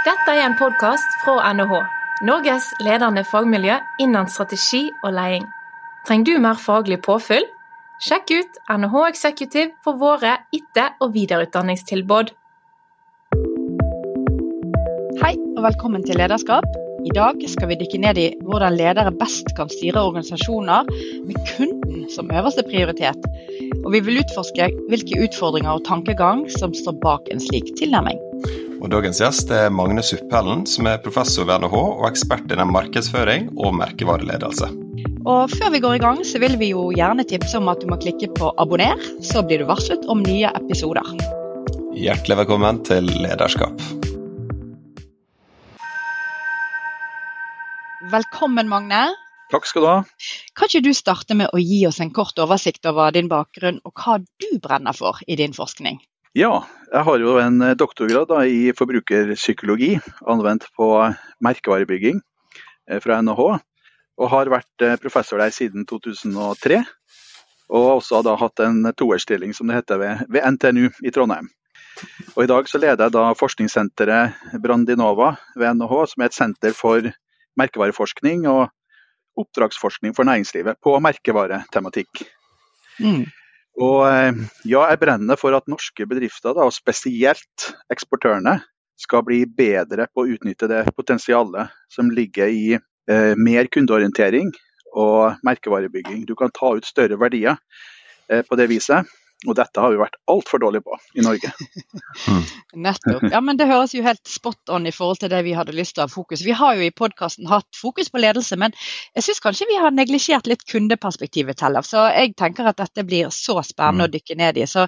Dette er en podkast fra NHH, Norges ledende fagmiljø innen strategi og leding. Trenger du mer faglig påfyll? Sjekk ut NHH Executive for våre etter- og videreutdanningstilbud. Hei og velkommen til Lederskap. I dag skal vi dykke ned i hvordan ledere best kan styre organisasjoner med kunden som øverste prioritet. Og vi vil utforske hvilke utfordringer og tankegang som står bak en slik tilnærming. Og Dagens gjest er Magne Suppellen, som er professor ved NHH og ekspert innen markedsføring og merkevareledelse. Og Før vi går i gang, så vil vi jo gjerne tipse om at du må klikke på abonner, så blir du varslet om nye episoder. Hjertelig velkommen til Lederskap. Velkommen, Magne. Takk skal du ha. Kan ikke du starte med å gi oss en kort oversikt over din bakgrunn og hva du brenner for i din forskning? Ja, jeg har jo en doktorgrad da, i forbrukerpsykologi, anvendt på merkevarebygging eh, fra NHH. Og har vært eh, professor der siden 2003. Og også da hatt en toårsstilling, som det heter, ved, ved, NTNU i Trondheim. Og I dag så leder jeg da forskningssenteret Brandinova ved NHH, som er et senter for merkevareforskning og oppdragsforskning for næringslivet på merkevaretematikk. Mm. Og eh, ja, jeg brenner for at norske bedrifter, da, og spesielt eksportørene, skal bli bedre på å utnytte det potensialet som ligger i eh, mer kundeorientering og merkevarebygging. Du kan ta ut større verdier eh, på det viset. Og dette har vi vært altfor dårlige på i Norge. Mm. Nettopp. Ja, men Det høres jo helt spot on i forhold til det vi hadde lyst til å ha fokus. Vi har jo i podkasten hatt fokus på ledelse, men jeg syns kanskje vi har neglisjert litt kundeperspektivet. Tellef. Så jeg tenker at dette blir så spennende mm. å dykke ned i. Så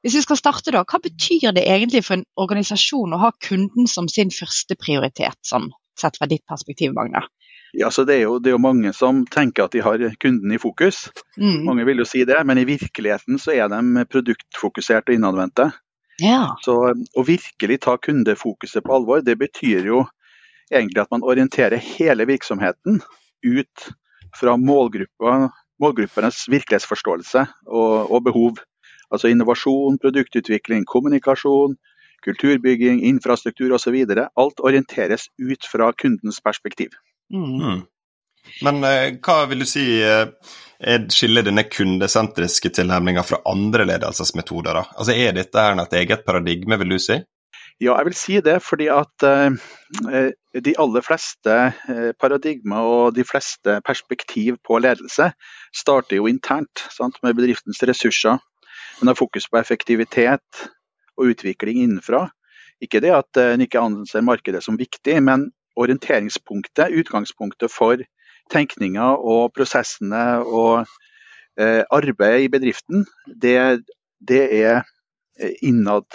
hvis vi skal starte da, Hva betyr det egentlig for en organisasjon å ha kunden som sin første prioritet, sånn sett fra ditt perspektiv, Magne? Ja, så det er, jo, det er, jo, mange som tenker at de har kunden i fokus. Mm. Mange vil jo si det, men i virkeligheten så er de produktfokusert og innadvendte. Ja. Så å virkelig ta kundefokuset på alvor, det betyr jo egentlig at man orienterer hele virksomheten ut fra målgruppenes virkelighetsforståelse og, og behov. Altså innovasjon, produktutvikling, kommunikasjon, kulturbygging, infrastruktur osv. Alt orienteres ut fra kundens perspektiv. Mm. mm. Men eh, hva vil du si eh, skiller denne kundesentriske tilnærminga fra andre ledelsesmetoder? da? Altså Er dette her et eget paradigme, vil du si? Ja, jeg vil si det. Fordi at eh, de aller fleste paradigmer og de fleste perspektiv på ledelse starter jo internt, sant? med bedriftens ressurser. Men har fokus på effektivitet og utvikling innenfra. Ikke det at en ikke anser markedet som viktig, men orienteringspunktet, utgangspunktet for tenkninga og prosessene og eh, arbeidet i bedriften, det, det, er eh, innad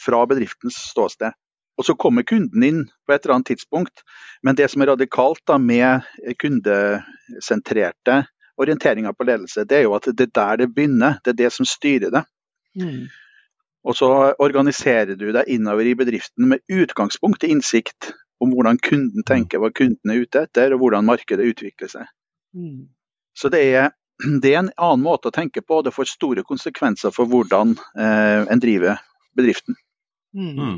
fra bedriftens ståsted. Og Så kommer kunden inn på et eller annet tidspunkt, men det som er radikalt da med kundesentrerte orienteringer på ledelse, det er jo at det er der det begynner, det er det som styrer det. Mm. Og så organiserer du deg innover i bedriften med utgangspunkt i innsikt om hvordan kunden tenker, hva kunden er ute etter, og hvordan markedet utvikler seg. Mm. Så det er, det er, en annen måte å tenke på, og det får store konsekvenser for hvordan eh, en driver bedriften. Mm. Mm.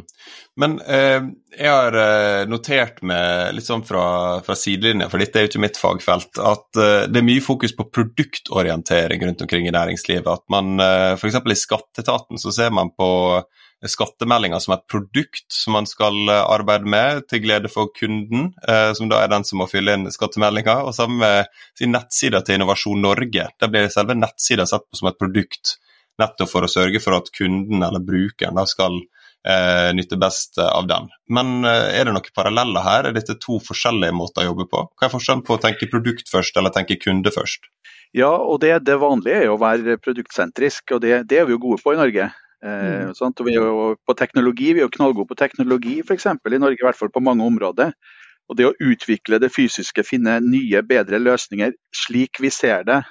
Men eh, jeg har eh, notert meg litt sånn fra, fra sidelinja, for dette er jo ikke mitt fagfelt, at eh, det er mye fokus på produktorientering rundt omkring i næringslivet. At man eh, f.eks. i skatteetaten så ser man på skattemeldinga som et produkt som man skal eh, arbeide med til glede for kunden, eh, som da er den som må fylle inn skattemeldinga. Og sammen med sin nettside til Innovasjon Norge. Der blir selve nettsida sett på som et produkt nettopp for å sørge for at kunden eller brukeren da skal eh, nytte best av den. Men eh, er det noen paralleller her? Er dette to forskjellige måter å jobbe på? Hva er forskjellen på å tenke produkt først eller tenke kunde først? Ja, og det, det vanlige er jo å være produktsentrisk, og det, det er vi jo gode på i Norge. Eh, mm. og vi er jo på teknologi, vi er jo knallgode på teknologi f.eks. i Norge, i hvert fall på mange områder. Og det å utvikle det fysiske, finne nye, bedre løsninger slik vi ser det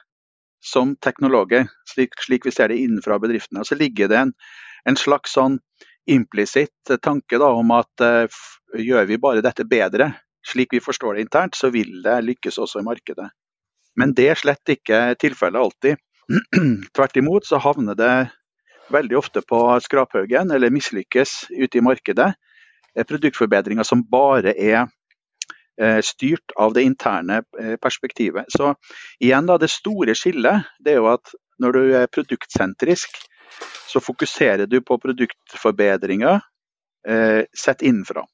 som teknologer, slik, slik vi ser det innenfra bedriftene. Så ligger det en, en slags sånn implisitt tanke da, om at uh, gjør vi bare dette bedre, slik vi forstår det internt, så vil det lykkes også i markedet. Men det er slett ikke tilfellet alltid. Tvert imot så havner det veldig ofte på skraphaugen eller mislykkes ute i markedet produktforbedringer som bare er styrt av det interne perspektivet. Så igjen da, Det store skillet det er jo at når du er produktsentrisk, så fokuserer du på produktforbedringer eh, sett innenfra.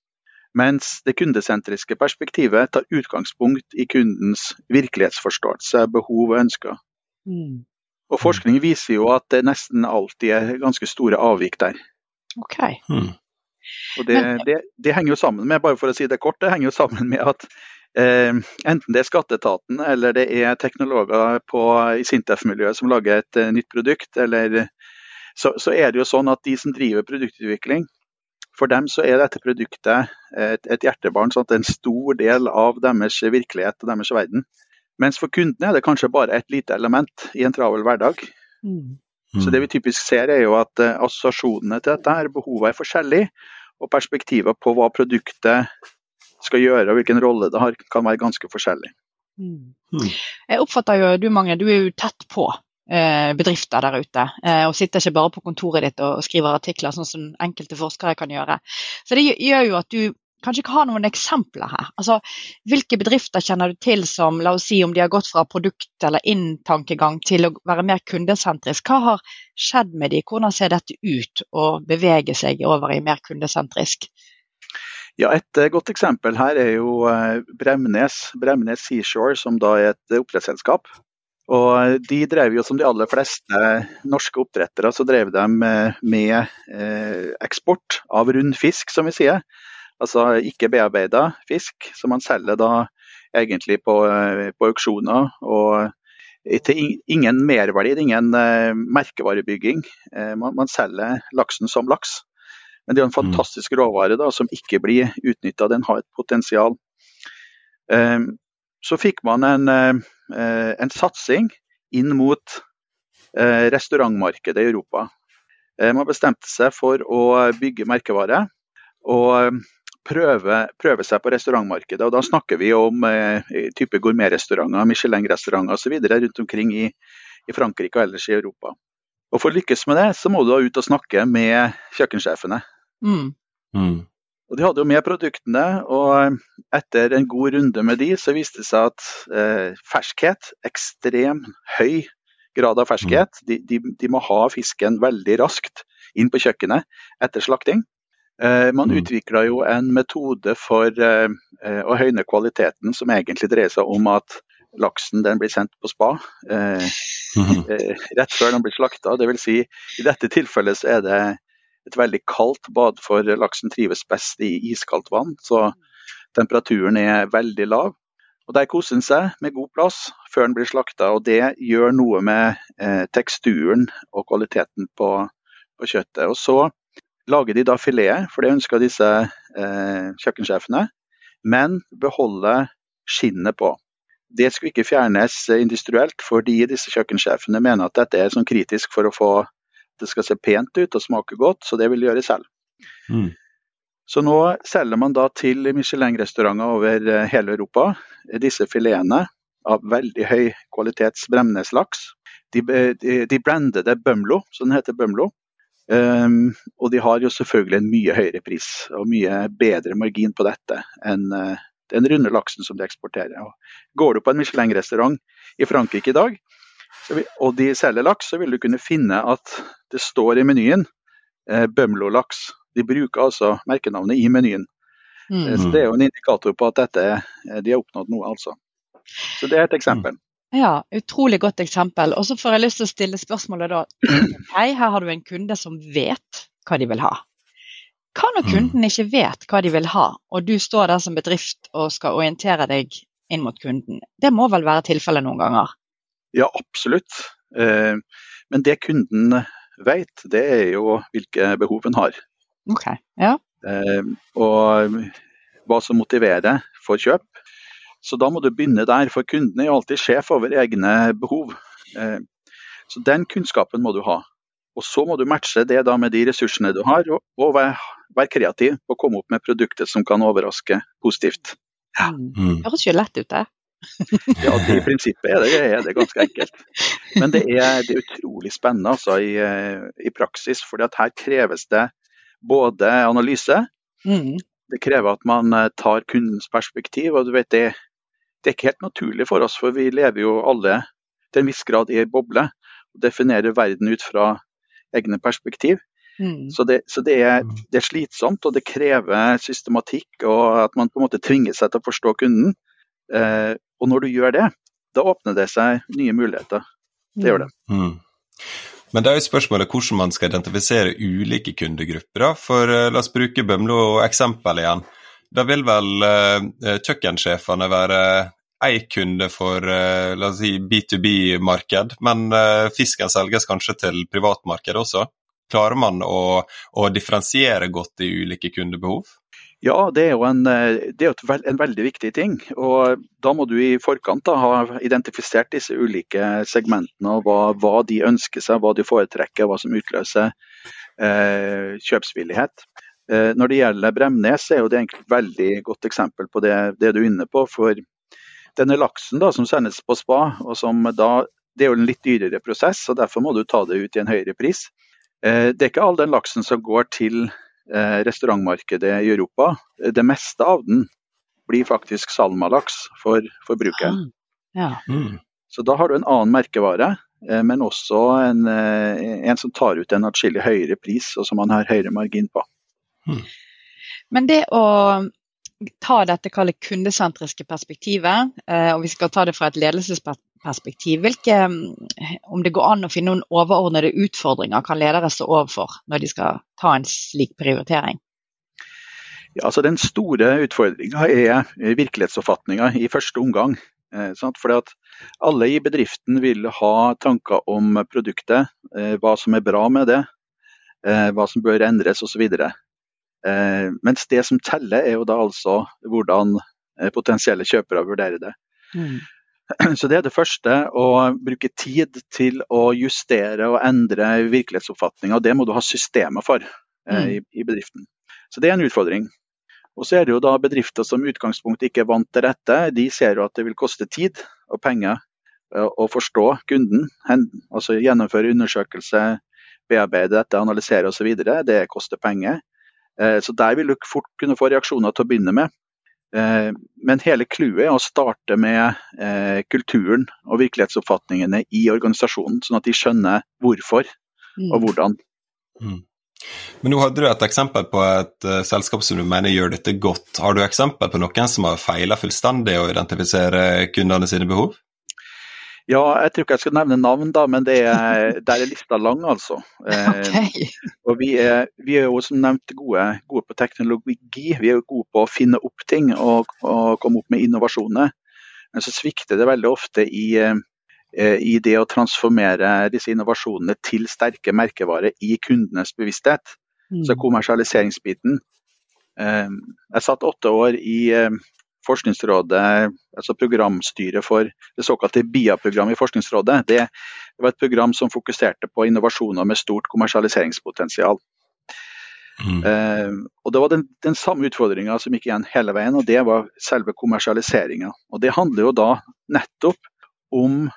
Mens det kundesentriske perspektivet tar utgangspunkt i kundens virkelighetsforståelse, behov og ønsker. Mm. Og Forskning viser jo at det nesten alltid er ganske store avvik der. Ok. Mm. Og det, det, det, henger jo sammen med bare for å si det kort, det henger jo sammen med at eh, enten det er skatteetaten eller det er teknologer på, i Sintef-miljøet som lager et eh, nytt produkt, eller så, så, er det jo sånn at de som driver produktutvikling, for dem så er dette produktet et, et hjertebarn. sånn at det er en stor del av deres virkelighet og deres verden. Mens for kundene er det kanskje bare et lite element i en travel hverdag. Mm. Så det vi typisk ser er jo at uh, assosiasjonene til dette her, behovet er forskjellige, og perspektiver på hva produktet skal gjøre og hvilken rolle det har, kan være ganske forskjellig. Mm. mm. Jeg oppfatter jo du Magne, du er jo tett på bedrifter der ute. Eh, og sitter ikke bare på kontoret ditt og skriver artikler, sånn som enkelte forskere kan gjøre. Så det gjør jo at du kanskje ikke har noen eksempler her. Altså, Hvilke bedrifter kjenner du til som la oss si om de har gått fra produkt- eller inn-tankegang til å være mer kundesentrisk? Hva har skjedd med de? Hvordan ser dette ut å bevege seg over i mer kundesentrisk? Ja, Et eh, godt eksempel her er jo Bremnes, Bremnes Seashore, som da er et oppdrettsselskap. Og De drev jo som de aller fleste norske oppdrettere, så drev de med, med eh, eksport av rund fisk, som vi sier. Altså ikke bearbeida fisk, som man selger da egentlig på, eh, på auksjoner. Og til ingen merverdi, ingen eh, merkevarebygging. Eh, man, man, selger laksen som laks. Men det er en mm. fantastisk råvare da, som ikke blir utnytta. Den har et potensial. Eh, så fikk man en, eh, en satsing inn mot eh, restaurantmarkedet i Europa. Eh, man bestemte seg for å bygge merkevare og prøve, prøve seg på restaurantmarkedet. Og da snakker vi om type gourmetrestauranter, Michelin-restauranter osv. rundt omkring i, i Frankrike og ellers i Europa. Og For å lykkes med det, så må du da ut og snakke med kjøkkensjefene. Mm. Mm. Og De hadde jo med produktene, og etter en god runde med de, så viste det seg at eh, ferskhet, ekstrem høy grad av ferskhet, mm. de, de, de, må ha fisken veldig raskt inn på kjøkkenet etter slakting. Eh, man mm. utvikla jo en metode for eh, eh, å høyne kvaliteten som egentlig dreier seg om at laksen den blir sendt på spa eh, mm. eh, rett før den blir slakta. Dvs. Si, I dette tilfellet så er det et veldig kaldt bad, for laksen trives best i iskaldt vann. Så temperaturen er veldig lav. Og Der koser den seg med god plass før den blir slakta, og det gjør noe med eh, teksturen og kvaliteten på, på, kjøttet. Og Så lager de da fileter, for det ønsker disse eh, kjøkkensjefene, men beholde skinnet på. Det skulle ikke fjernes industrielt, fordi disse kjøkkensjefene mener at dette er sånn kritisk for å få det skal se pent ut og smake godt, så det vil de gjøre selv. Mm. Så nå selger man da til Michelin-restauranter over eh, hele Europa disse filetene av veldig høy kvalitets bremneslaks. De, de, de brandede det Bumlo, så den heter Bømlo. Um, og de har jo selvfølgelig en mye høyere pris og mye bedre margin på dette enn uh, den runde laksen som de eksporterer. Og går du på en Michelin-restaurant i Frankrike i dag, og de selger laks, så vil du kunne finne at det står i menyen eh, Bømlo-laks. De bruker altså merkenavnet i menyen. Mm. Eh, så Det er jo en indikator på at dette, eh, de har oppnådd noe, altså. Så det er et eksempel. Ja, utrolig godt eksempel. Og så får jeg lyst til å stille spørsmålet da. Hei, her har du en kunde som vet hva de vil ha. Hva når mm. kunden ikke vet hva de vil ha, og du står der som bedrift og skal orientere deg inn mot kunden? Det må vel være tilfellet noen ganger? Ja, absolutt. Eh, men det kunden vet, det er jo hvilke behov en har. Ok, ja. Eh, og hva som motiverer for kjøp. Så da må du begynne der, for kunden er jo alltid sjef over egne behov. Eh, så den kunnskapen må du ha. Og så må du matche det da med de ressursene du har, og, og være, være, kreativ og komme opp med produkter som kan overraske positivt. Ja. Mm. Det høres jo lett ut, det. ja, det i prinsippet er det, er det, ganske enkelt. Men det er, det er utrolig spennende altså, i, i, praksis. For her kreves det både analyse, mm. Det krever at man eh, tar kundens perspektiv. og du vet det, det er ikke helt naturlig for oss, for vi lever jo alle til en viss grad i en boble. og Definerer verden ut fra egne perspektiv. Mm. Så, det, så det, er, det, er, slitsomt, og det krever systematikk og at man på en måte tvinger seg til å forstå kunden. Eh, og når du gjør det, da åpner det seg nye muligheter. Det gjør det. Mm. Men det er jo spørsmålet hvordan man skal identifisere ulike kundegrupper. For uh, la oss bruke Bømlo eksempel igjen. Da vil vel uh, kjøkkensjefene være én kunde for uh, la oss si B2B-marked, men fisken selges kanskje til privatmarkedet også. Klarer man å, å differensiere godt i ulike kundebehov? Ja, det er jo en, det er en veldig viktig ting. og Da må du i forkant da, ha identifisert disse ulike segmentene og hva, hva, de ønsker seg, hva de foretrekker, hva som utløser eh, kjøpsvillighet. Eh, når det gjelder Bremnes, er jo det et veldig godt eksempel på det, det du er inne på. For denne laksen da, som sendes på spa, og som da, det er jo en litt dyrere prosess, og derfor må du ta det ut i en høyere pris. Eh, det er ikke all den laksen som går til Eh, restaurantmarkedet i Europa. Det meste av den blir faktisk salmalaks for forbrukeren. Ah, ja. Mm. Så da har du en annen merkevare, eh, men også en, eh, en som tar ut en atskillig høyere pris, og som man har høyere margin på. Mm. Men det å ta dette kundesentriske perspektivet, og vi skal ta det fra et ledelsesperspektiv, perspektiv, hvilke, mm, om det går an å finne noen overordnede utfordringer kan ledere stå overfor når de skal ta en slik prioritering? Ja, altså Den store utfordringa er virkelighetsoppfatninga i første omgang. Fordi for at Alle i bedriften vil ha tanker om produktet, eh, hva som er bra med det, eh, hva som bør endres osv. Mens det som teller er jo da altså hvordan potensielle kjøpere vurderer det. Mm. Så det er det første, å bruke tid til å justere og endre virkelighetsoppfatninga. Det må du ha systemer for eh, mm. i, i, bedriften. Så det er en utfordring. Og så er det jo da bedrifter som i utgangspunktet ikke er vant til dette. De ser jo at det vil koste tid og penger eh, å forstå kunden. Altså gjennomføre undersøkelse, bearbeide dette, analysere osv. Det koster penger. Eh, så der vil du fort kunne få reaksjoner til å begynne med. Eh, men hele clouet er å starte med eh, kulturen og virkelighetsoppfatningene i organisasjonen, sånn at de skjønner hvorfor og mm. hvordan. Mm. Men nå hadde du et eksempel på et uh, selskap som du mener gjør dette godt. Har du eksempel på noen som har feila fullstendig å identifisere kundene sine behov? Ja, jeg tror ikke jeg skal nevne navn, da, men er, der er lista lang, altså. Okay. Eh, og vi er, vi er, jo som nevnt gode, gode, på teknologi. Vi er jo gode på å finne opp ting og, og komme opp med innovasjoner. Men så svikter det veldig ofte i, eh, i det å transformere disse innovasjonene til sterke merkevarer i kundenes bevissthet. Mm. Så kommersialiseringsbiten. Eh, jeg satt åtte år i Forskningsrådet, altså programstyret for det såkalte BIA-programmet i Forskningsrådet, det, det, var et program som fokuserte på innovasjoner med stort kommersialiseringspotensial. Mm. Eh, og Det var den, den samme utfordringa som gikk igjen hele veien, og det var selve kommersialiseringa. Det handler jo da nettopp om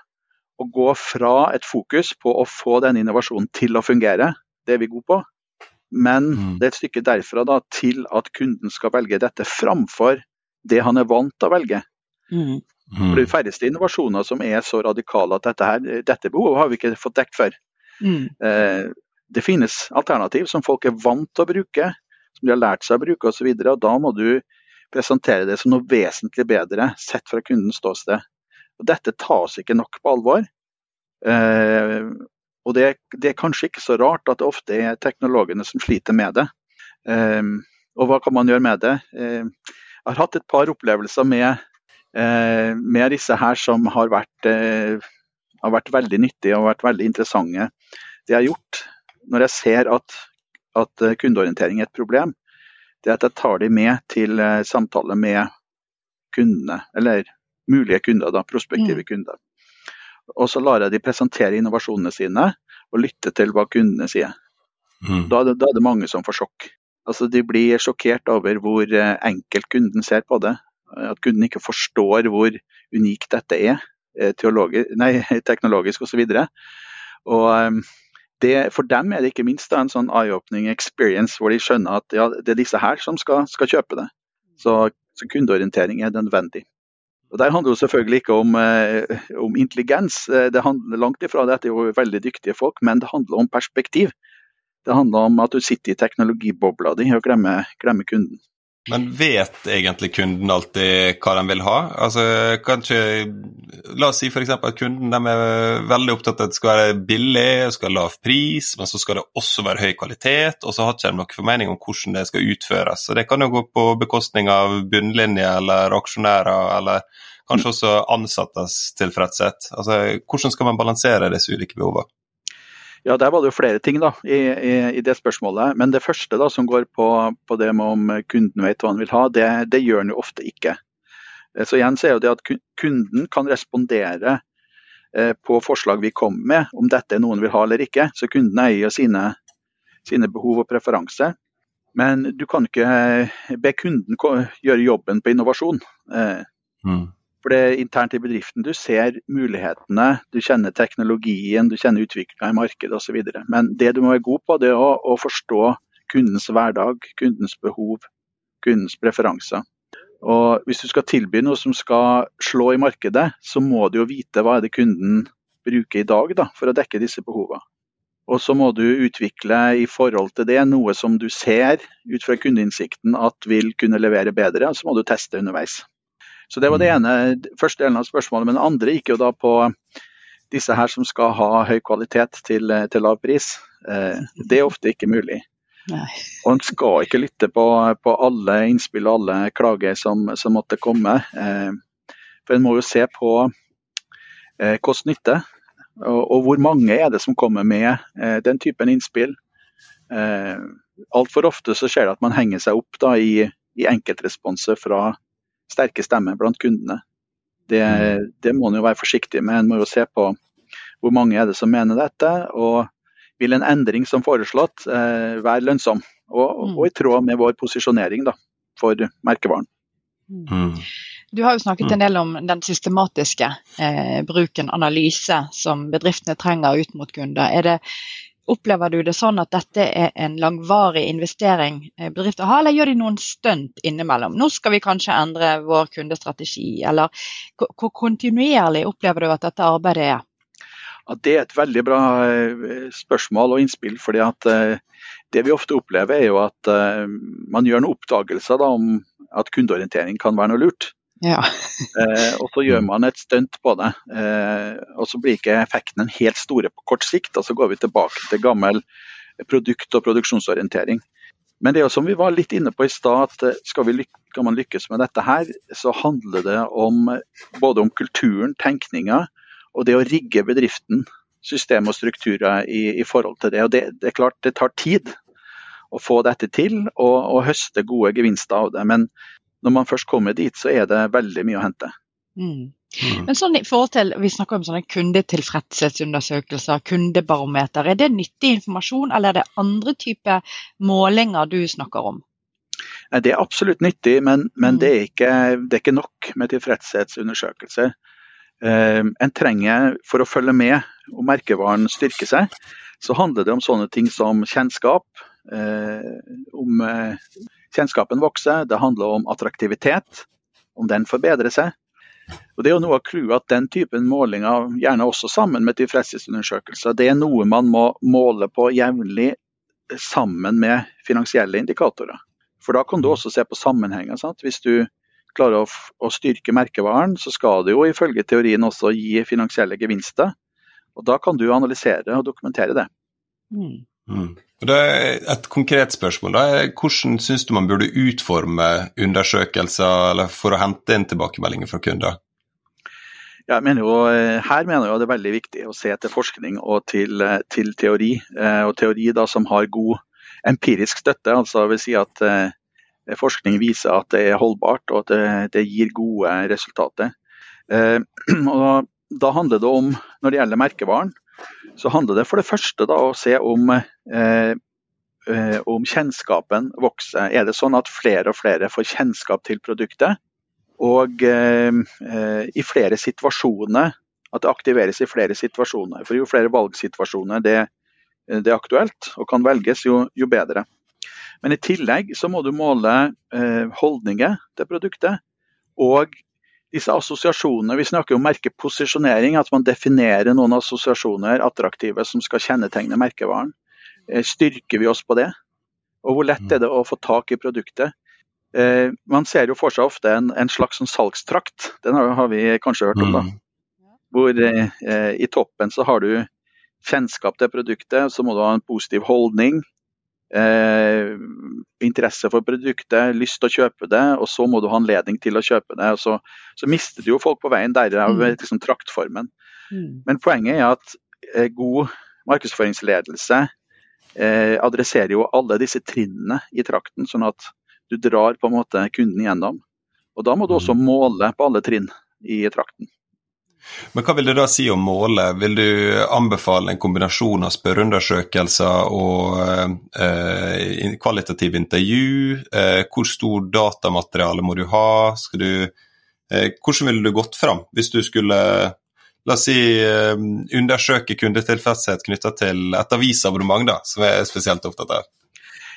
å gå fra et fokus på å få denne innovasjonen til å fungere, det er vi gode på, men mm. det er et stykke derfra da, til at kunden skal velge dette framfor det han er vant til å velge. Mm. For Det er færreste innovasjoner som er så radikale at dette, her, dette behovet har vi ikke fått dekket før. Mm. Eh, det finnes alternativ som folk er vant til å bruke, som de har lært seg å bruke osv. Da må du presentere det som noe vesentlig bedre sett fra kundens ståsted. Og Dette tas ikke nok på alvor. Eh, og det, det, er kanskje ikke så rart at det ofte er teknologene som sliter med det. Eh, og hva kan man gjøre med det? Eh, har hatt et par opplevelser med, eh, med disse her som har vært, eh, har vært, veldig nyttige og vært veldig interessante. Det jeg har gjort når jeg ser at, at kundeorientering er et problem, det er at jeg tar dem med til eh, samtale med kundene, eller mulige kunder, da, prospektive mm. kunder. Og så lar jeg de presentere innovasjonene sine og lytte til hva kundene sier. Mm. Da, er det, da, er det, mange som får sjokk. Altså, de blir sjokkert over hvor eh, enkelt kunden ser på det. At kunden ikke forstår hvor unikt dette er, eh, nei, teknologisk osv. Ehm, for dem er det ikke minst en sånn eye-opening experience, hvor de skjønner at ja, det er disse her som skal, skal kjøpe det. Så, så, kundeorientering er nødvendig. Og Der handler det selvfølgelig ikke om, eh, om intelligens, eh, det handler langt ifra det. Det er jo veldig dyktige folk, men det handler om perspektiv. Det handler om at du sitter i teknologibobla di og glemmer, glemmer kunden. Men vet egentlig kunden alltid hva de vil ha? Altså, kanskje, La oss si f.eks. at kunden er veldig opptatt av at det skal være billig, skal ha lav pris, men så skal det også være høy kvalitet, og så har ikke de noen formening om hvordan det skal utføres. Så Det kan jo gå på bekostning av bunnlinje eller aksjonærer, eller kanskje også ansattes tilfredshet. Altså, hvordan skal man balansere disse ulike behovene? Ja, Der var det jo flere ting da, i, i, i det spørsmålet. Men det første da, som går på, på det med om kunden vet hva han vil ha, det, det gjør han jo ofte ikke. Eh, så igjen så er jo det at Kunden kan respondere eh, på forslag vi kommer med, om dette er noe han vil ha eller ikke. Så kunden eier sine, sine behov og preferanser. Men du kan ikke eh, be kunden gjøre jobben på innovasjon. Mm. For det er internt i bedriften du ser mulighetene, du kjenner teknologien, du kjenner utviklinga i markedet osv. Men det du må være god på, det er å, å forstå kundens hverdag, kundens behov, kundens preferanser. Og Hvis du skal tilby noe som skal slå i markedet, så må du jo vite hva er det kunden bruker i dag da, for å dekke disse behovene. Og så må du utvikle i forhold til det noe som du ser ut fra kundeinnsikten at vil kunne levere bedre, og så må du teste underveis. Så Det var det mm. ene, første delen av spørsmålet. Men det andre gikk jo da på disse her som skal ha høy kvalitet til, til lav pris. Eh, det er ofte ikke mulig. Nei. Og en skal ikke lytte på, på, alle innspill og alle klager som, som måtte komme. Eh, for en må jo se på eh, kost-nytte, og, og, hvor mange er det som kommer med den typen innspill. Eh, Altfor ofte så skjer det at man henger seg opp da, i, i enkeltresponser fra sterke stemmer blant kundene. Det, mm. det må en jo være forsiktig med. En må jo se på hvor mange er det som mener dette, og vil en endring som foreslått eh, være lønnsom og, mm. og, i tråd med vår posisjonering da, for merkevaren. Mm. Du har jo snakket en del om den systematiske eh, bruken, analyse, som bedriftene trenger ut mot kunder. Er det Opplever du det sånn at dette er en langvarig investering eh, bedrifter har, eller gjør de noen stunt innimellom? Nå skal vi kanskje endre vår kundestrategi, eller hvor kontinuerlig opplever du at dette arbeidet er? Ja, det er et veldig bra eh, spørsmål og innspill. fordi eh, Det vi ofte opplever er jo at man gjør noen oppdagelser da, om at kundeorientering kan være noe lurt. Ja. eh, og så gjør man et stunt på det. Eh, og så blir ikke effektene helt store på kort sikt. og Så går vi tilbake til gammel produkt- og produksjonsorientering. Men det er jo som vi var litt inne på i stad, at eh, skal, vi lykkes, skal man lykkes med dette her, så handler det om både om kulturen, tenkninga, og det å rigge bedriften, system og strukturer i, i forhold til det. Og det, det, er klart det tar tid å få dette til og, og høste gode gevinster av det. Men når man først kommer dit, så er det veldig mye å hente. Mm. Mm. Men sånn i forhold til, Vi snakker om sånne kundetilfredshetsundersøkelser, kundebarometer. Er det nyttig informasjon, eller er det andre typer målinger du snakker om? Det er absolutt nyttig, men, men mm. det, er ikke, det, er ikke, nok med tilfredshetsundersøkelser. Uh, en trenger, For å følge med og merkevaren styrker seg, så handler det om sånne ting som kjennskap, uh, om uh, Kjennskapen vokser, det handler om attraktivitet, om den forbedrer seg. Og Det er jo noe av clouet at den typen målinger, gjerne også sammen med tilfredshetsundersøkelser, det er noe man må måle på jevnlig sammen med finansielle indikatorer. For da kan du også se på sammenhenger. Sant? Hvis du klarer å, å, styrke merkevaren, så skal det jo ifølge teorien også gi finansielle gevinster. Og Da kan du analysere og dokumentere det. Mm. Mm. et konkret spørsmål. Da. Hvordan syns du man burde utforme undersøkelser for å hente inn tilbakemeldinger fra kunder? Ja, mener jo, eh, her mener jeg det er veldig viktig å se til forskning og til, eh, til teori. Eh, og teori da, som har god empirisk støtte, altså vil si at forskning viser at det er holdbart og at det, det gir gode resultater. Og da handler det om, når det gjelder merkevaren, så handler det for det første da, å se om, eh, eh, om kjennskapen vokser. Er det sånn at flere og flere får kjennskap til produktet? Og eh, eh i flere situasjoner, at det aktiveres i flere situasjoner. For jo flere valgsituasjoner det det er aktuelt og kan velges, jo, jo bedre. Men i tillegg så må du måle eh, holdninger til produktet. Og disse assosiasjonene, vi snakker om merkeposisjonering, at man definerer noen assosiasjoner attraktive som skal kjennetegne merkevaren. Eh, styrker vi oss på det? Og hvor lett er det å få tak i produktet? Eh, man ser jo for seg ofte en, en slags sånn salgstrakt, den har, har, vi kanskje hørt om. da. Mm. Hvor eh, i toppen så har du kjennskap til produktet, så må du ha en positiv holdning eh, interesse for produktet, lyst til å kjøpe det, og så må du ha anledning til å kjøpe det. og Så, så mister du jo folk på veien, derav mm. liksom, traktformen. Mm. Men poenget er at eh, god markedsføringsledelse eh, adresserer jo alle disse trinnene i trakten, sånn at du drar på en måte kunden gjennom. Og Da må du også mm. måle på alle trinn i trakten. Men hva vil det da si om målet? Vil du anbefale en kombinasjon av spørreundersøkelser og eh, kvalitative intervju? Eh, hvor stor datamateriale må du ha? Du, eh, hvordan ville du gått fram hvis du skulle la oss si, eh, undersøke kundetilfredshet knytta til et avisabonnement, da, som jeg er spesielt opptatt av?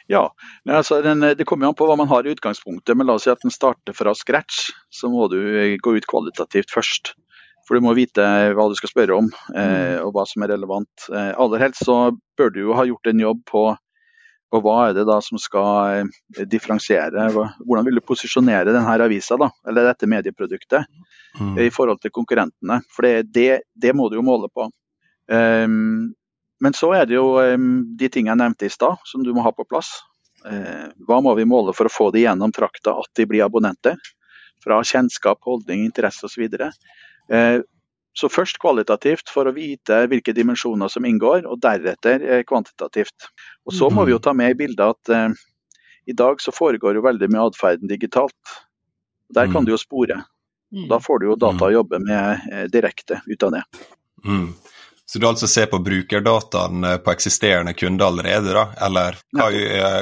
Ja, altså den, Det kommer an på hva man har i utgangspunktet, men la oss si at den starter fra scratch. Så må du gå ut kvalitativt først. For du må vite hva du skal spørre om, eh, og hva som er relevant. Eh, aller helst så bør du jo ha gjort en jobb på, på hva er det da som skal eh, differensiere. Hvordan vil du posisjonere denne avisa, da, eller dette medieproduktet, mm. i forhold til konkurrentene. For det, det, det, må du jo måle på. Um, men så er det jo um, de tingene jeg nevnte i stad, som du må ha på plass. Uh, hva må vi måle for å få det gjennom trakta at de blir abonnenter? Fra kjennskap, holdning, interesse osv. Eh, så først kvalitativt for å vite hvilke dimensjoner som inngår, og deretter eh, kvantitativt. Og Så må vi jo ta med i bildet at eh, i dag så foregår jo veldig mye atferden digitalt. Der kan mm. du jo spore. Da får du jo data å mm. jobbe med eh, direkte ut av det. Mm. Så du altså ser på brukerdataen på eksisterende kunder allerede, da? Eller hva,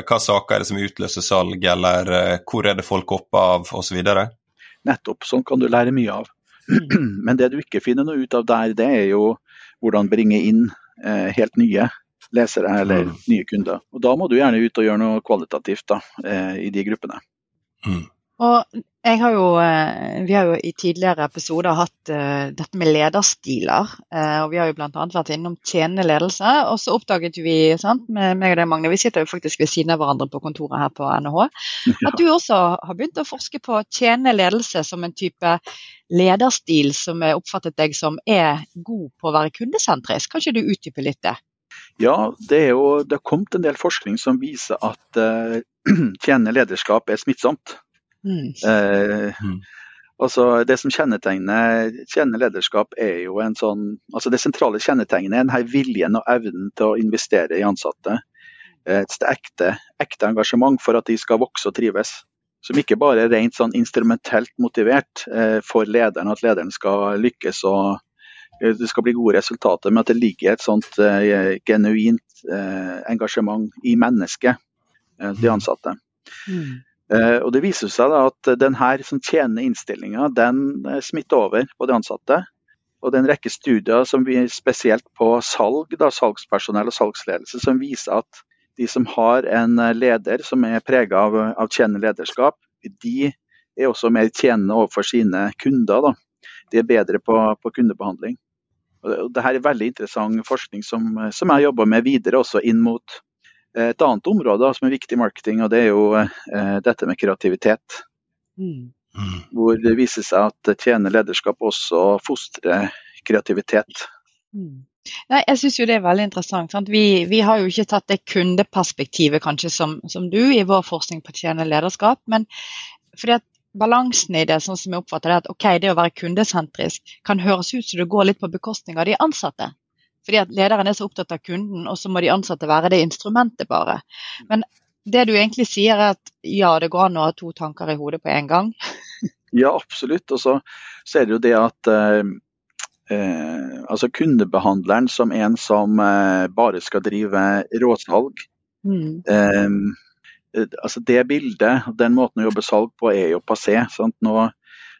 hva, saker er det som utløser salg, eller hvor er det folk hopper av, osv.? Nettopp. Sånn kan du lære mye av. Men det du ikke finner noe ut av der, det er jo hvordan bringe inn eh, helt nye lesere eller mm. nye kunder. Og Da må du gjerne ut og gjøre noe kvalitativt da, eh, i de gruppene. Mm. Og jeg har jo, eh, Vi har jo i tidligere episoder hatt uh, dette med lederstiler. Uh, og Vi har jo bl.a. vært innom tjenende ledelse. Og så oppdaget vi sant, med meg og deg, Magne, vi sitter jo faktisk ved siden av hverandre på kontoret her på NHH, at du også har begynt å forske på tjenende ledelse som en type lederstil som er oppfattet deg som er god på å være kundesentrisk. Kan ikke du utdype litt det? Ja, det, er jo, det har kommet en del forskning som viser at uh, tjenende lederskap er smittsomt. Mm. Eh, mm. Altså, det som kjennetegner kjenner lederskap, er jo en sånn altså Det sentrale kjennetegnet er denne viljen og evnen til å investere i ansatte. Et ekte, ekte engasjement for at de skal vokse og trives. Som ikke bare er rent sånn instrumentelt motivert eh, for lederen, at lederen skal lykkes og eh, det skal bli gode resultater, men at det ligger et sånt eh, genuint eh, engasjement i mennesket, eh, de mm. ansatte. Mm. Eh, og Det viser seg at denne som tjenende innstillinga den eh, smitter over på de ansatte. Og Det er en rekke studier som vi spesielt på salg, da, salgspersonell og salgsledelse som viser at de som har en eh, leder som er prega av, av tjenende lederskap, de er også mer tjenende overfor sine kunder. Da. De er bedre på, på kundebehandling. Og Dette er veldig interessant forskning som, som jeg jobber med videre også inn mot et annet område som er viktig i marketing, og det er jo eh, dette med kreativitet. Mm. mm. Hvor det viser seg at tjener lederskap også fostrer kreativitet. Mm. Nei, jeg synes jo det er veldig interessant. Vi, vi, har jo ikke tatt det kundeperspektivet kanskje som, som du i vår forskning på tjenende lederskap, men fordi at balansen i det, sånn som jeg oppfatter det, at ok, det å være kundesentrisk kan høres ut som det går litt på bekostning av de ansatte. Fordi at lederen er så opptatt av kunden, og så må de ansatte være det instrumentet bare. Men det du egentlig sier er at ja, det går an å ha to tanker i hodet på en gang? ja, absolutt. Og så, så, er det jo det at eh, eh, altså kundebehandleren som en som eh, bare skal drive råsalg mm. Eh, altså Det bildet, den måten å jobbe salg på, er jo passé. Nå,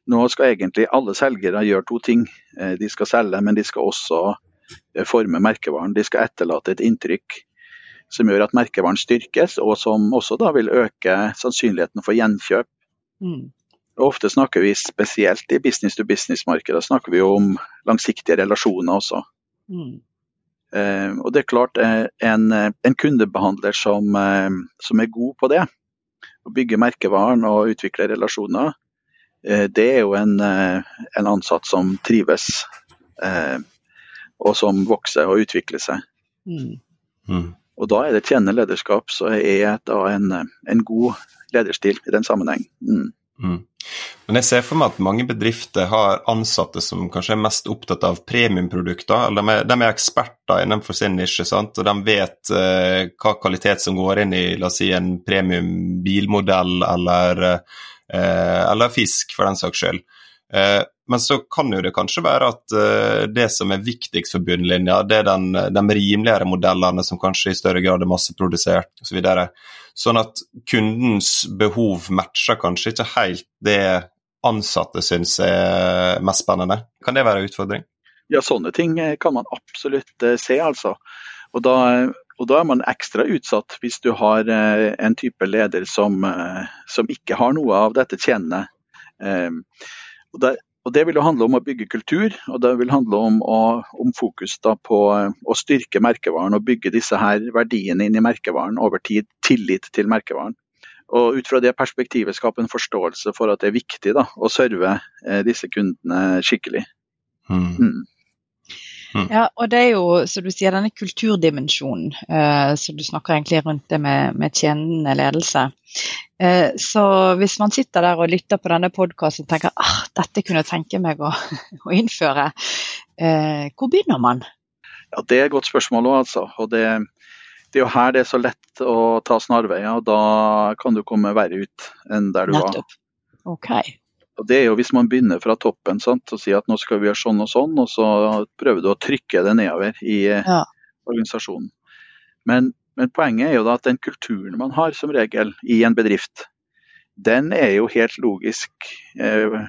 nå, skal egentlig alle selgere gjøre to ting. Eh, de skal selge, men de skal også forme merkevaren. De skal etterlate et inntrykk som gjør at merkevaren styrkes, og som også da vil øke sannsynligheten for gjenkjøp. Mm. Ofte snakker vi spesielt i business to business-markedet snakker vi om langsiktige relasjoner også. Mm. Eh, og det er klart eh, en, en kundebehandler som, eh, som, er god på det, å bygge merkevaren og utvikle relasjoner, eh, det er jo en, eh, en ansatt som trives eh, og som vokser og utvikler seg. Mm. Mm. Og Da er det tjenende lederskap som er en, en, god lederstil i den sammenheng. Mm. Mm. Men jeg ser for meg at mange bedrifter har ansatte som kanskje er mest opptatt av premiumprodukter. De er, de er eksperter innenfor sin nisje, sant? og de vet eh, hva kvalitet som går inn i la oss si, en premium bilmodell eller, eh, eller fisk, for den saks skyld. Eh, men så kan jo det kanskje være at uh, det som er viktigst for bunnlinja, det er den, de rimeligere modellene som kanskje i større grad er masseprodusert osv. Så sånn at kundens behov matcher kanskje ikke helt det ansatte syns er mest spennende. Kan det være en utfordring? Ja, sånne ting eh, kan man absolutt se, altså. Og da, og da, er man ekstra utsatt hvis du har en type leder som, som, ikke har noe av dette tjenende. Og der, og Det vil jo handle om å bygge kultur, og det vil handle om, å, om fokus på eh, å styrke merkevaren og bygge disse her verdiene inn i merkevaren over tid. Tillit til merkevaren. Og Ut fra det perspektivet skape en forståelse for at det er viktig da, å serve eh, disse kundene skikkelig. Mm. Mm. Mm. Ja, og det er jo, som du sier, denne kulturdimensjonen, eh, så du snakker egentlig rundt det med, med tjenende ledelse. Eh, så hvis man sitter der og lytter på denne podkasten og tenker ah, dette kunne jeg tenke meg å, å innføre, eh, hvor begynner man? Ja, Det er et godt spørsmål òg, altså. Og det, det, er jo her det er så lett å ta snarveier, og da kan du komme verre ut enn der du Nettopp. var. Okay. Og Det er jo hvis man begynner fra toppen sant, og sier at nå skal vi gjøre sånn og sånn, og så prøver du å trykke det nedover i eh, ja. organisasjonen. Men, men, poenget er jo da at den kulturen man har som regel i en bedrift, den er jo helt logisk eh,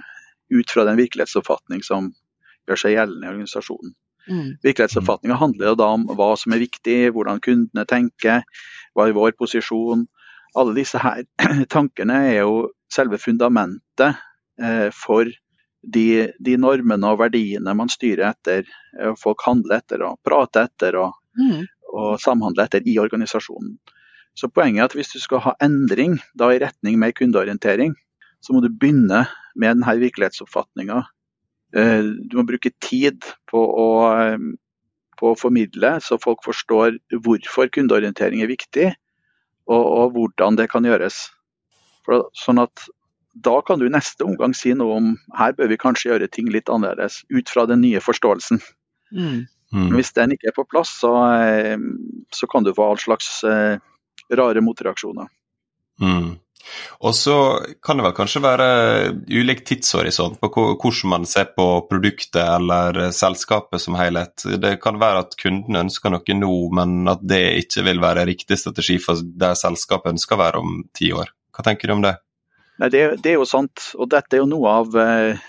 ut fra den virkelighetsoppfatning som gjør seg gjeldende i organisasjonen. Mm. Virkelighetsoppfatninga handler jo da om hva som er viktig, hvordan kundene tenker, hva er vår posisjon. Alle disse her tankene er jo selve fundamentet for de, de, normene og verdiene man styrer etter, og eh, folk handler etter og prater etter og, mm. og samhandler etter i organisasjonen. Så Poenget er at hvis du skal ha endring da i retning mer kundeorientering, så må du begynne med denne virkelighetsoppfatninga. Eh, du må bruke tid på å, på å, formidle, så folk forstår hvorfor kundeorientering er viktig, og, og hvordan det kan gjøres. For, sånn at da kan du i neste omgang si noe om her bør vi kanskje gjøre ting litt annerledes, ut fra den nye forståelsen. Mm. Mm. Hvis den ikke er på plass, så, eh, så kan du få all slags eh, rare motreaksjoner. Mm. Og så kan det vel kanskje være ulik tidshorisont på hvordan man ser på produktet eller selskapet som helhet. Det kan være at kunden ønsker noe nå, men at det ikke vil være riktig strategi for der selskapet ønsker å være om ti år. Hva tenker du om det? Nei, det, det, er jo sant. Og dette er jo noe av, uh,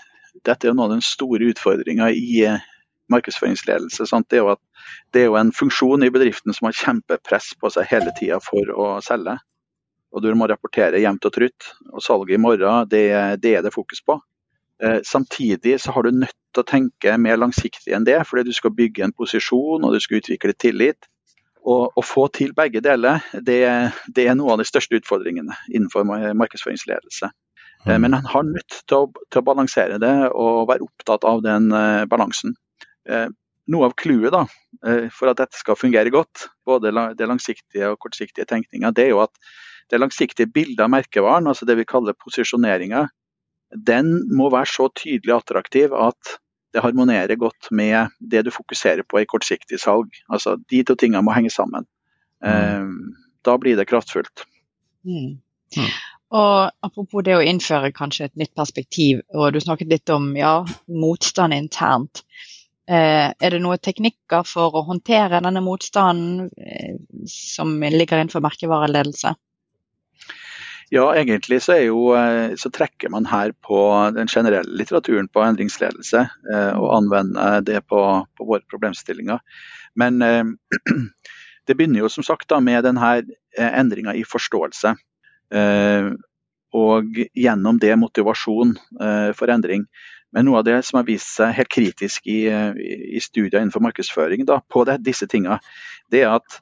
dette er noe av den store utfordringa i uh, markedsføringsledelse. Sant? Det, er jo at, det er jo en funksjon i bedriften som har kjempepress på seg hele tida for å selge. Og du må rapportere jevnt og trutt. Og salget i morgen, det, det er det fokus på. Uh, samtidig så har du nødt til å tenke mer langsiktig enn det, fordi du skal bygge en posisjon og du skal utvikle tillit. Å få til begge deler, det, det, er noe av de største utfordringene innenfor markedsføringsledelse. Mm. Men han har nødt til å, til å, balansere det og være opptatt av den uh, balansen. Uh, noe av clouet for at dette skal fungere godt, både det langsiktige og kortsiktige tenkninga, det er jo at det langsiktige bildet av merkevaren, altså det vi kaller posisjoneringa, den må være så tydelig attraktiv at det harmonerer godt med det du fokuserer på i kortsiktig salg. Altså, De to tingene må henge sammen. Mm. Eh, da blir det kraftfullt. Mm. Mm. Og Apropos det å innføre kanskje et nytt perspektiv, og du snakket litt om ja, motstand internt. Eh, er det noen teknikker for å håndtere denne motstanden eh, som ligger innenfor merkevareledelse? Ja, egentlig så, jo, eh, så, trekker man her på den generelle litteraturen på endringsledelse, eh, og anvender det på, på våre problemstillinger. Men eh, det begynner jo som sagt da, med denne endringa i forståelse. Og gjennom det motivasjon for endring. Men noe av det som har vist seg helt kritisk i, i studier innenfor markedsføring da, på det, disse tingene, det er at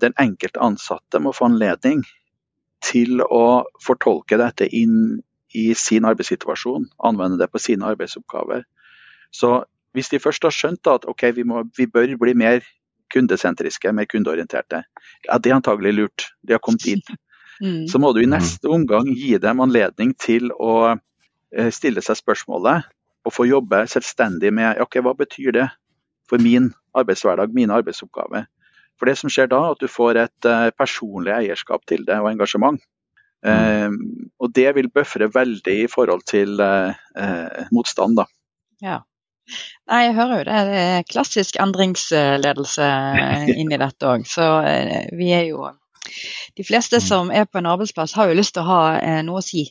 den enkelte ansatte må få anledning til å fortolke dette inn i sin arbeidssituasjon, anvende det på sine arbeidsoppgaver. Så hvis de først har skjønt at okay, vi, må, vi, bør bli mer kundesentriske, mer kundeorienterte, ja, det er antagelig lurt. De har kommet dit. Mm. Så må du i neste omgang gi dem anledning til å eh, stille seg spørsmålet og få jobbe selvstendig med ok, hva betyr det for min arbeidshverdag, mine arbeidsoppgaver. For det som skjer da, at du får et uh, personlig eierskap til det og engasjement. Uh, og det vil bøfre veldig i forhold til uh, motstand, da. Ja. Nei, jeg hører jo det. Det er klassisk endringsledelse inni dette òg. Så vi er jo De fleste mm. som er på en arbeidsplass har jo lyst til å ha noe å si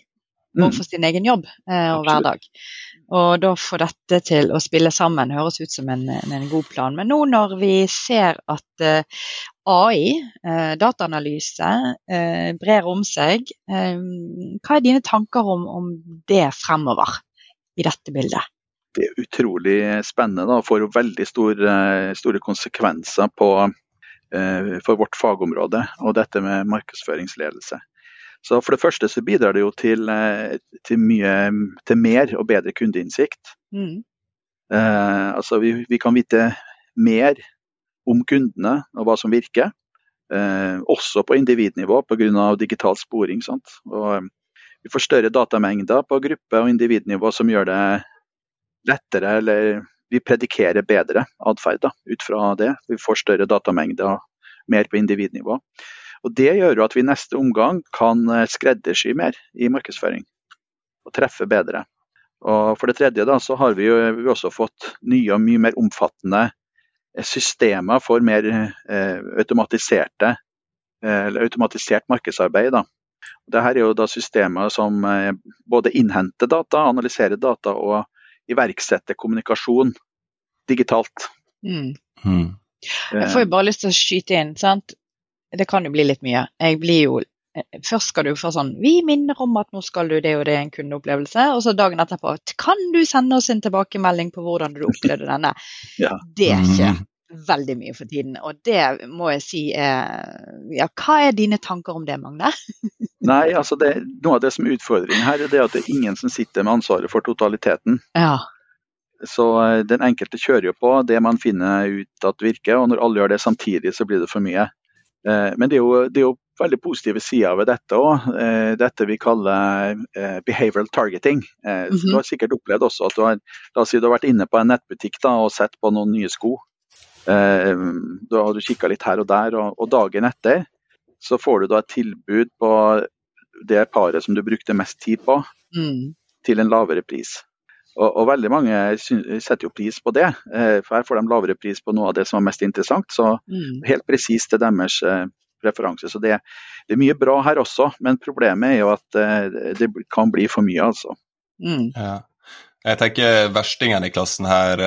mm. for sin egen jobb og hverdag. Og da få dette til å spille sammen høres ut som en, en god plan. Men nå når vi ser at eh, AI, eh, dataanalyse, uh, brer om seg, hva er dine tanker om, om, det fremover i dette bildet? Det er utrolig spennende og får veldig store, store konsekvenser på, for vårt fagområde og dette med markedsføringsledelse. Så For det første så bidrar det jo til, eh, til, mye, til mer og bedre kundeinnsikt. Mm. Eh, altså vi, vi, kan vite mer om kundene og hva som virker. Eh, også på individnivå pga. digital sporing. Eh, vi får større datamengder på gruppe- og individnivå som gjør det lettere, eller vi predikerer bedre atferd ut fra det. Vi får større datamengder mer på individnivå. Og Det gjør jo at vi i neste omgang kan eh, skreddersy mer i markedsføring, og treffe bedre. Og For det tredje da, så har vi jo vi også fått nye og mye mer omfattende eh, systemer for mer eh, automatiserte, eh, eller automatisert markedsarbeid. Da. Dette er jo da systemer som eh, både innhenter data, analyserer data og iverksetter kommunikasjon digitalt. Mm. Mm. Jeg får jo bare lyst til å skyte inn. sant? Det kan jo bli litt mye. Jeg blir jo eh, Først skal du få sånn Vi minner om at nå skal du det og det er en kundeopplevelse. Og så dagen etterpå Kan du sende oss en tilbakemelding på hvordan du opplevde denne? Ja. Det ikke mm. veldig mye for tiden. Og det må jeg si er Ja, hva er dine tanker om det, Magne? Nei, altså det, Noe av det som er utfordringen her, er det at det er ingen som sitter med ansvaret for totaliteten. Ja. Så eh, den enkelte kjører jo på det man finner ut at virker, og når alle gjør det samtidig, så blir det for mye. Eh, men det er, jo, det er jo veldig positive sider ved dette òg. Eh, dette vi kaller eh, behavioral targeting. Mm -hmm. Du har sikkert opplevd også at du har, la oss si du har vært inne på en nettbutikk da, og sett på noen nye sko. Da har du kikka litt her og der, og, og, dagen etter så får du da et tilbud på det paret som du brukte mest tid på, mm. til en lavere pris. Og, og, veldig mange setter jo pris på det, eh, for her får de lavere pris på noe av det som er mest interessant. Så mm. helt presist til deres eh, preferanse. Så det, det, er mye bra her også, men problemet er jo at eh, det kan bli for mye, altså. Mm. Ja. Jeg tenker verstingen i klassen her,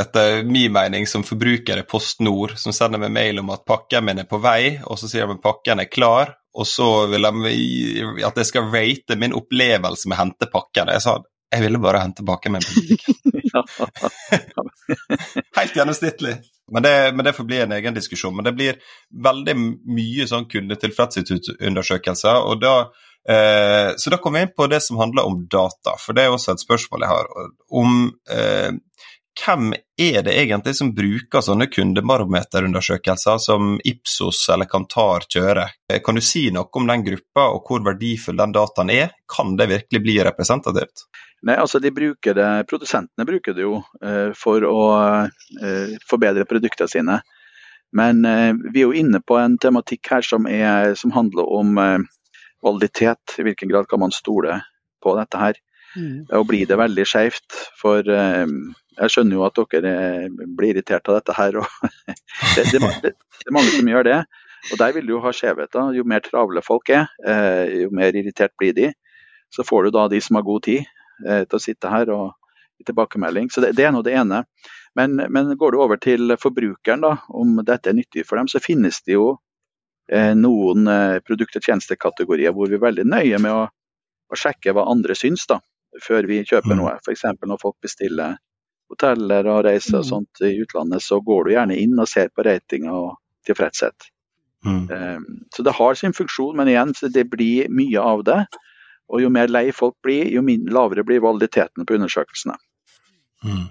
etter min mening som forbruker, er Post Nord, som sender meg mail om at pakken min er på vei, og så sier de at pakken er klar, og så vil de at jeg skal rate min opplevelse med å hente pakken. Jeg sa jeg ville bare hente tilbake min politikk. Helt gjennomsnittlig. Men det, men det, får bli en egen diskusjon. Men det blir veldig mye sånn kundetilfredshetsundersøkelser. og da eh, Så da kommer vi inn på det som handler om data, for det er også et spørsmål jeg har. Om eh, hvem er det egentlig som bruker sånne kundebarometerundersøkelser som Ipsos eller Kantar kjører? Kan du si noe om den gruppa og hvor verdifull den dataen er? Kan det virkelig bli representativt? Nei, altså de bruker det, Produsentene bruker det jo eh, for å eh, forbedre produktene sine. Men eh, vi er jo inne på en tematikk her som, er, som handler om eh, validitet. I hvilken grad kan man stole på dette her? Mm. Og blir det veldig skjevt? For eh, jeg skjønner jo at dere blir irritert av dette her. og det, det, det, er mange som gjør det. Og Der vil du jo ha skjevheter. Jo mer travle folk er, eh, jo mer irritert blir de. Så får du da de som har god tid eh, til å sitte her og gi tilbakemelding. Så det, det er nå det ene. Men, men, går du over til forbrukeren, da, om dette er nyttig for dem, så finnes det jo eh, noen eh, produkt- og tjenestekategorier hvor vi er veldig nøye med å, å sjekke hva andre syns da, før vi kjøper Mm. noe. F.eks. når folk bestiller hoteller og reiser og Mm. sånt i utlandet, så går du gjerne inn og ser på ratinga og tilfredshet. Mm. Eh, Så det har sin funksjon, men igjen, det blir mye av det. Og jo mer lei folk blir, jo lavere blir validiteten på undersøkelsene. Mm.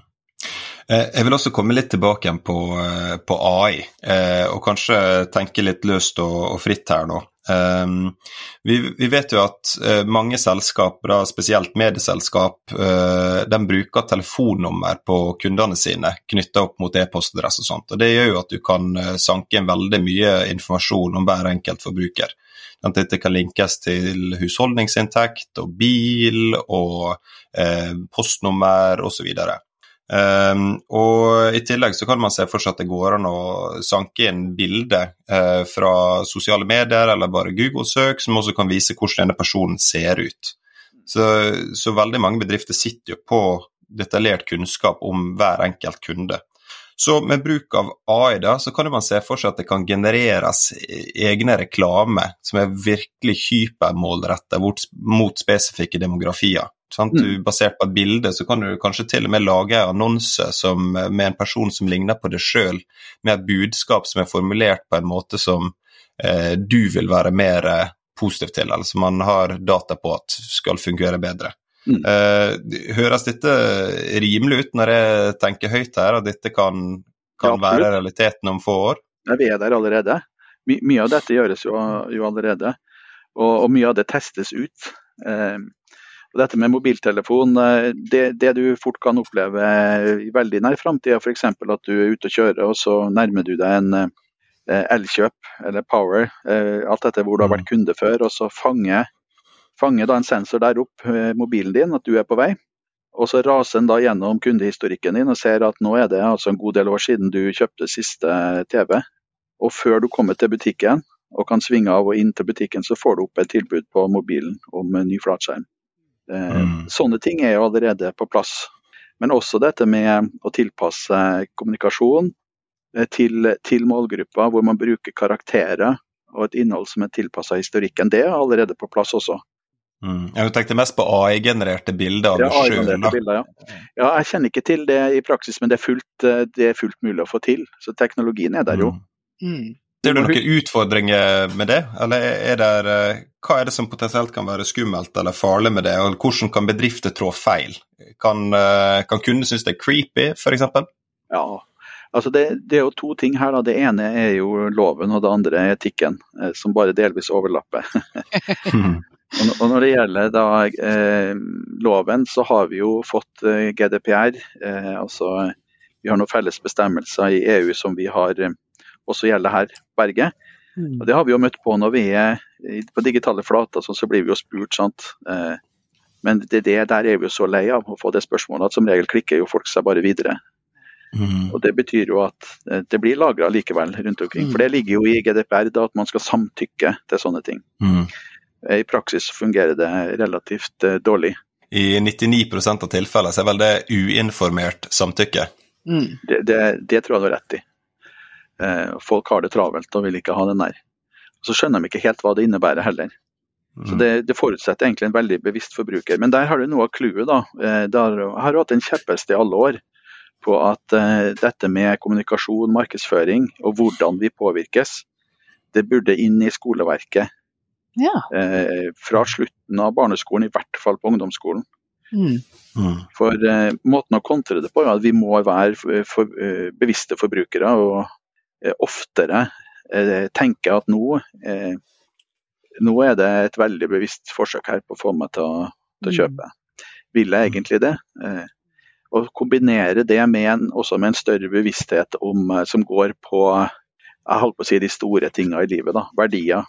Eh, Jeg vil også komme litt tilbake igjen på, eh, på AI, eh, og kanskje tenke litt løst og, og fritt her nå. Um, vi, vi vet jo at uh, mange selskap, da spesielt medieselskap, uh, de bruker telefonnummer på kundene sine knytta opp mot e-postadresse og sånt. og Det gjør jo at du kan uh, sanke inn veldig mye informasjon om hver enkelt forbruker. At dette kan linkes til husholdningsinntekt og bil og postnummer osv. Um, og I tillegg så kan man se for seg at det går an å sanke inn bilder uh, fra sosiale medier eller bare Google-søk, som også kan vise hvordan denne personen ser ut. Så, så veldig mange bedrifter sitter jo på detaljert kunnskap om hver enkelt kunde. Så med bruk av AI da, så kan man se for seg at det kan genereres egne reklame som er virkelig hypermålrettet mot, mot spesifikke demografier. Sant? Du, basert på et bilde så kan du kanskje til og med lage en annonse som, med en person som ligner på deg sjøl, med et budskap som er formulert på en måte som eh, du vil være mer eh, positiv til, eller som man har data på at skal fungere bedre. Mm. Eh, høres dette rimelig ut når jeg tenker høyt her, at dette kan, kan Ja, være realiteten om få år? Ja, Vi er der allerede. My, mye av dette gjøres jo, jo allerede, og, og mye av det testes ut. Eh, og dette med mobiltelefon, eh, det, det du fort kan oppleve i veldig nær framtid, er f.eks. at du er ute og kjører, og så nærmer du deg en elkjøp eller Power, alt dette hvor du har vært kunde før, og så fanger, fanger da en sensor der opp eh, mobilen din at du er på vei. Og så raser den da gjennom kundehistorikken din og ser at nå er det altså en god del år siden du kjøpte siste TV. Og før du kommer til butikken og kan svinge av og inn til butikken, så får du opp et tilbud på mobilen om en ny flatskjerm. Eh, Mm. Sånne ting er jo allerede på plass. Men også dette med å tilpasse kommunikasjon eh, til, til målgruppa, hvor man bruker karakterer og et innhold som er tilpassa historikken. Det er allerede på plass også. Mm. Jeg tenkte mest på AI-genererte bilder av Ja, deg sjøl. Ja. ja, jeg kjenner ikke til det i praksis, men det er fullt, eh, det er fullt mulig å få til. Så teknologien er der jo. Mm. Ser du noen utfordringer med det, eller er det, eh, hva er det som potensielt kan være skummelt eller farlig med det, og hvordan kan bedrifter trå feil? Kan, eh, kan kunden synes det er creepy, f.eks.? Ja, altså det, det er jo to ting her. Da. Det ene er jo loven, og det andre er etikken, som bare delvis overlapper. Og når- det gjelder da, eh, loven, så har vi jo fått eh, GDPR. Eh, altså vi har noen felles bestemmelser i EU som vi har eh, også gjelder her, Berge. Mm. Og Det har vi jo møtt på når vi er på digitale flater, sånn, så blir vi jo spurt. sant? Eh, men det, det der er vi jo så lei av å få det spørsmålet at som regel klikker jo folk seg bare videre. Mm. Og Det betyr jo at eh, det blir lagra likevel rundt omkring. For det ligger jo i GDPR da, at man skal samtykke til sånne ting. Eh, I praksis fungerer det relativt eh, dårlig. I 99% av tilfellene så er vel det uinformert samtykke. Mm. Det, det, det tror jeg du har rett i. Eh, folk har det travelt og vil ikke ha den der. Så skjønner de ikke helt hva det innebærer heller. Så Mm. det, det forutsetter egentlig en veldig bevisst forbruker. Men der har du noe av clouet. da. Det der har du hatt en kjepphest i alle år på at uh, dette med kommunikasjon, markedsføring og hvordan vi påvirkes, det burde inn i skoleverket Ja. eh, fra slutten av barneskolen, i hvert fall på ungdomsskolen. Mm. Mm. For eh, måten å kontre det på er at vi må være for, for, eh, bevisste forbrukere og eh, oftere eh, tenke at nå, eh, nå er det et veldig bevisst forsøk her på å få meg til å, til å Mm. kjøpe. Vil jeg egentlig det? Å og kombinere det med en, også med en større bevissthet om, som går på jeg holdt på å si de store tingene i livet. da, Verdier.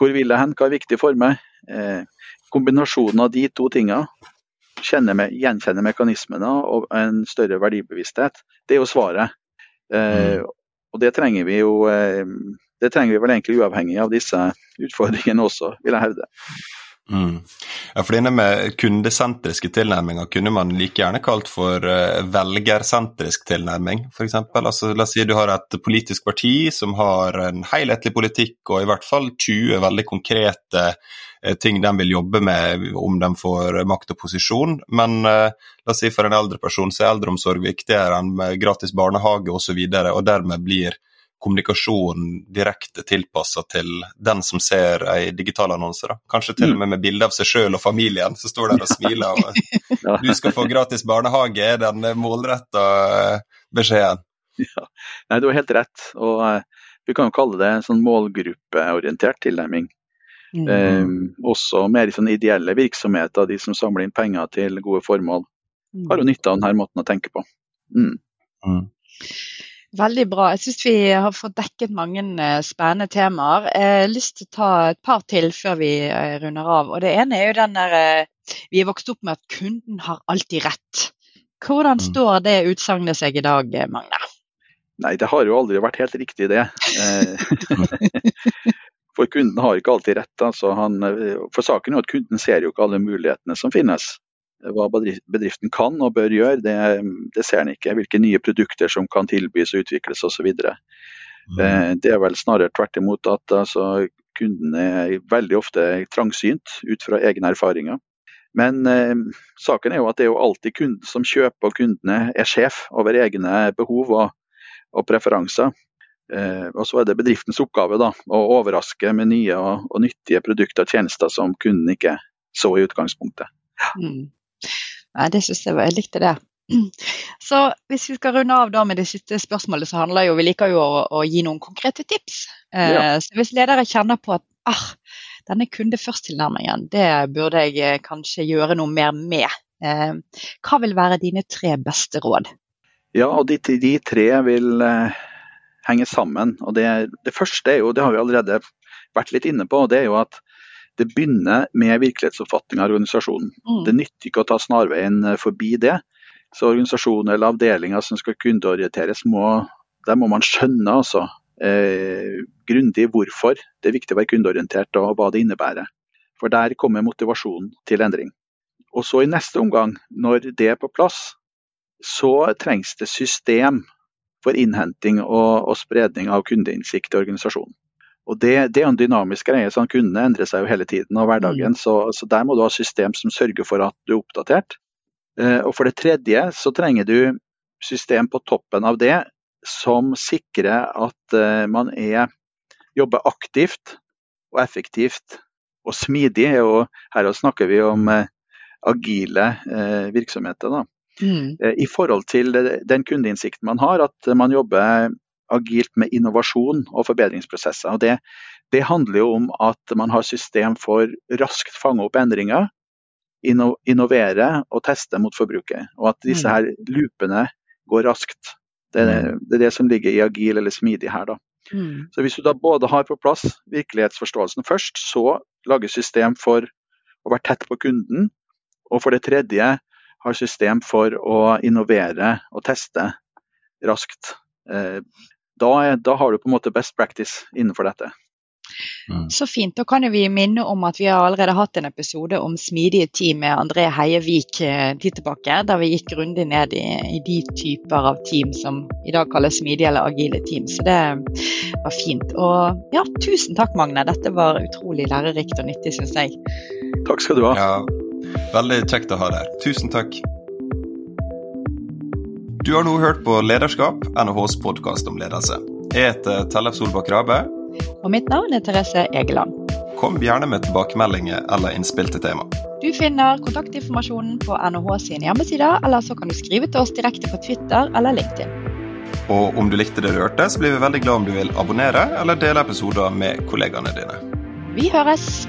Eh, hvor vil jeg hen? Hva er viktig for meg? Eh, kombinasjonen av de to tingene med, gjenkjenne mekanismene og en større verdibevissthet, det er jo svaret. Eh, Og det trenger vi jo det trenger vi vel egentlig uavhengig av disse utfordringene også, vil jeg hevde. Mm. Ja, for denne med kundesentriske tilnærminger kunne man like gjerne kalt for uh, velgersentrisk tilnærming, f.eks. Altså, la oss si du har et politisk parti som har en helhetlig politikk og i hvert fall 20 veldig konkrete uh, ting de vil jobbe med om de får makt og posisjon. Men uh, la oss si for en eldre person så er eldreomsorg viktigere enn gratis barnehage osv., og, så videre, og dermed blir kommunikasjon direkte tilpassa til den som ser ei digital annonse. Da. Kanskje til og med med bilde av seg sjøl og familien som står der og smiler. Og du skal få gratis barnehage, er den målretta eh, beskjeden? Ja. Nei, du har helt rett. Og uh, vi kan jo kalle det en sånn målgruppeorientert tilnærming. Mm. Um, også mer i sånn ideelle virksomheter, de som samler inn penger til gode formål, har jo nytte av denne måten å tenke på. Mm. Mm. Veldig bra. Jeg syns vi har fått dekket mange eh, spennende temaer. Jeg har lyst til å ta et par til før vi eh, runder av. Og Det ene er jo den der eh, Vi er vokst opp med at kunden har alltid rett. Hvordan mm. står det utsagnet seg i dag, Magne? Nei, det har jo aldri vært helt riktig, det. For kunden har ikke alltid rett. Altså han, for saken er at kunden ser jo ikke alle mulighetene som finnes hva bedriften kan og bør gjøre, det, det ser en ikke. Hvilke nye produkter som kan tilbys og utvikles osv. Mm. Eh, det er vel snarere tvert imot at altså, kunden er veldig ofte trangsynt ut fra egne erfaringer. Men eh, saken er jo at det er jo alltid kunden som kjøper, og kundene er sjef over egne behov og, og preferanser. Eh, og så er det bedriftens oppgave da, å overraske med nye og, og nyttige produkter og tjenester som kunden ikke så i utgangspunktet. Mm. Nei, det syns jeg var, jeg likte det. Så hvis vi skal runde av da med det siste spørsmålet, så handler jo Vi liker jo å, å gi noen konkrete tips. Eh, ja. Så hvis ledere kjenner på at ah, denne kunde først-tilnærmingen, det burde jeg eh, kanskje gjøre noe mer med. Eh, hva vil være dine tre beste råd? Ja, og de, de tre vil eh, henge sammen. Og det, det, første er jo, det har vi allerede vært litt inne på, det er jo at det begynner med virkelighetsoppfatning av organisasjonen. Mm. Det nytter ikke å ta snarveien eh, forbi det. Så organisasjoner eller avdelinger som skal kundeorienteres, må, der må man skjønne altså, eh, grundig hvorfor det er viktig å være kundeorientert og hva det innebærer. For der kommer motivasjonen til endring. Og så i neste omgang, når det er på plass, så trengs det system for innhenting og, og spredning av kundeinnsikt i organisasjonen. Og det, det, er en dynamisk greie, så kundene endrer seg jo hele tiden og hverdagen. Mm. Så, så, der må du ha system som sørger for at du er oppdatert. Eh, og for det tredje så trenger du system på toppen av det som sikrer at eh, man er, jobber aktivt og effektivt og smidig. Og her snakker vi om eh, agile eh, virksomheter. Da. Mm. Eh, I forhold til den kundeinnsikten man har, at man jobber agilt med innovasjon og forbedringsprosesser. Og det, det, handler jo om at man har system for raskt fange opp endringer, inno, innovere og teste mot forbruket. Og at disse mm. her loopene går raskt. Det, er, det, er det som ligger i agil eller smidig her. da. Mm. Så Hvis du da både har på plass virkelighetsforståelsen først, så lager system for å være tett på kunden, og for det tredje har system for å innovere og teste raskt. Eh, da, da, har du på en måte best practice innenfor dette. Mm. Så fint. Da kan vi minne om at vi har allerede hatt en episode om smidige team med André Heievik eh, tid tilbake, der vi gikk grundig ned i, i, de typer av team som i dag kalles smidige eller agile team. Så det var fint. Og ja, tusen takk Magne, dette var utrolig lærerikt og nyttig, syns jeg. Takk skal du ha. Ja, veldig kjekt å ha deg. Tusen takk. Du har nå hørt på Lederskap, NHHs podkast om ledelse. Jeg heter Tellef Solbakk Rabe. Og mitt navn er Therese Egeland. Kom gjerne med tilbakemeldinger eller innspill til tema. Du finner kontaktinformasjonen på NHH sine hjemmesider, eller så kan du skrive til oss direkte på Twitter eller LinkedIn. Og om du likte det du hørte, så blir vi veldig glad om du vil abonnere eller dele episoder med kollegaene dine. Vi høres!